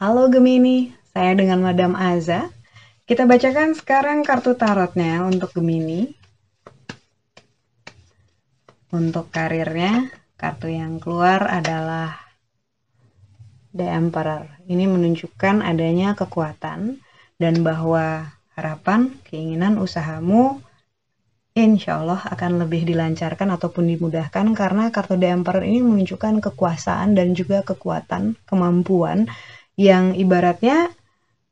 Halo Gemini, saya dengan Madam Aza. Kita bacakan sekarang kartu tarotnya untuk Gemini. Untuk karirnya, kartu yang keluar adalah The Emperor. Ini menunjukkan adanya kekuatan dan bahwa harapan, keinginan usahamu insya Allah akan lebih dilancarkan ataupun dimudahkan karena kartu The Emperor ini menunjukkan kekuasaan dan juga kekuatan, kemampuan yang ibaratnya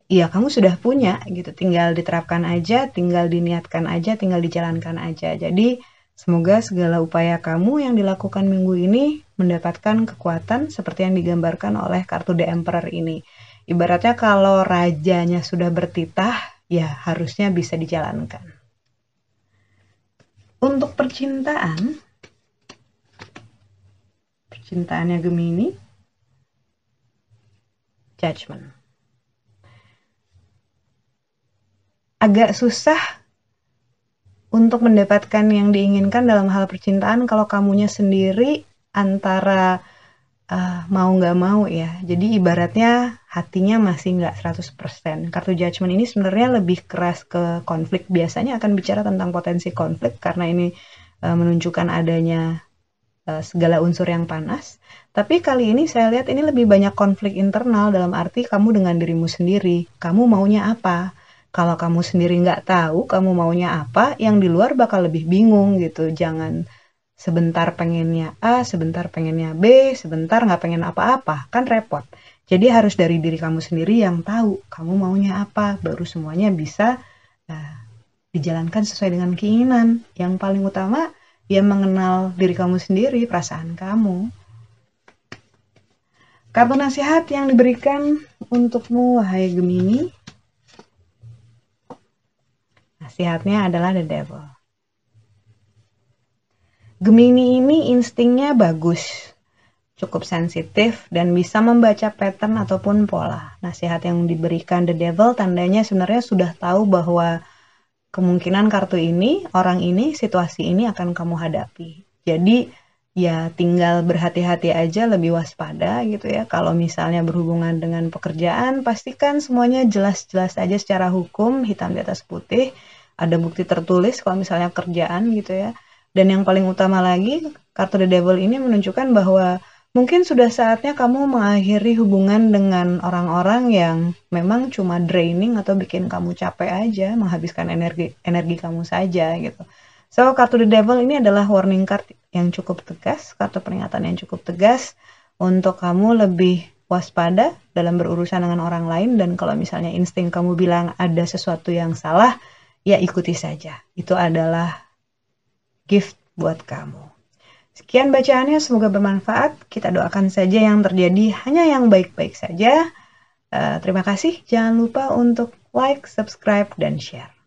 ya kamu sudah punya gitu, tinggal diterapkan aja, tinggal diniatkan aja, tinggal dijalankan aja. Jadi Semoga segala upaya kamu yang dilakukan minggu ini mendapatkan kekuatan seperti yang digambarkan oleh kartu The Emperor ini. Ibaratnya kalau rajanya sudah bertitah, ya harusnya bisa dijalankan. Untuk percintaan, percintaannya Gemini, judgment. Agak susah untuk mendapatkan yang diinginkan dalam hal percintaan kalau kamunya sendiri antara uh, mau nggak mau ya. Jadi ibaratnya hatinya masih nggak 100%. Kartu judgment ini sebenarnya lebih keras ke konflik. Biasanya akan bicara tentang potensi konflik karena ini uh, menunjukkan adanya uh, segala unsur yang panas. Tapi kali ini saya lihat ini lebih banyak konflik internal dalam arti kamu dengan dirimu sendiri. Kamu maunya apa? kalau kamu sendiri nggak tahu kamu maunya apa, yang di luar bakal lebih bingung gitu. Jangan sebentar pengennya A, sebentar pengennya B, sebentar nggak pengen apa-apa, kan repot. Jadi harus dari diri kamu sendiri yang tahu kamu maunya apa, baru semuanya bisa uh, dijalankan sesuai dengan keinginan. Yang paling utama ya mengenal diri kamu sendiri, perasaan kamu. Kartu nasihat yang diberikan untukmu, wahai Gemini, Nasihatnya adalah the devil. Gemini ini instingnya bagus, cukup sensitif dan bisa membaca pattern ataupun pola. Nasihat yang diberikan the devil tandanya sebenarnya sudah tahu bahwa kemungkinan kartu ini, orang ini, situasi ini akan kamu hadapi. Jadi ya tinggal berhati-hati aja lebih waspada gitu ya. Kalau misalnya berhubungan dengan pekerjaan, pastikan semuanya jelas-jelas aja secara hukum, hitam di atas putih ada bukti tertulis kalau misalnya kerjaan gitu ya. Dan yang paling utama lagi, kartu The Devil ini menunjukkan bahwa mungkin sudah saatnya kamu mengakhiri hubungan dengan orang-orang yang memang cuma draining atau bikin kamu capek aja, menghabiskan energi energi kamu saja gitu. So, kartu The Devil ini adalah warning card yang cukup tegas, kartu peringatan yang cukup tegas untuk kamu lebih waspada dalam berurusan dengan orang lain dan kalau misalnya insting kamu bilang ada sesuatu yang salah, ya ikuti saja. Itu adalah gift buat kamu. Sekian bacaannya, semoga bermanfaat. Kita doakan saja yang terjadi hanya yang baik-baik saja. Uh, terima kasih. Jangan lupa untuk like, subscribe, dan share.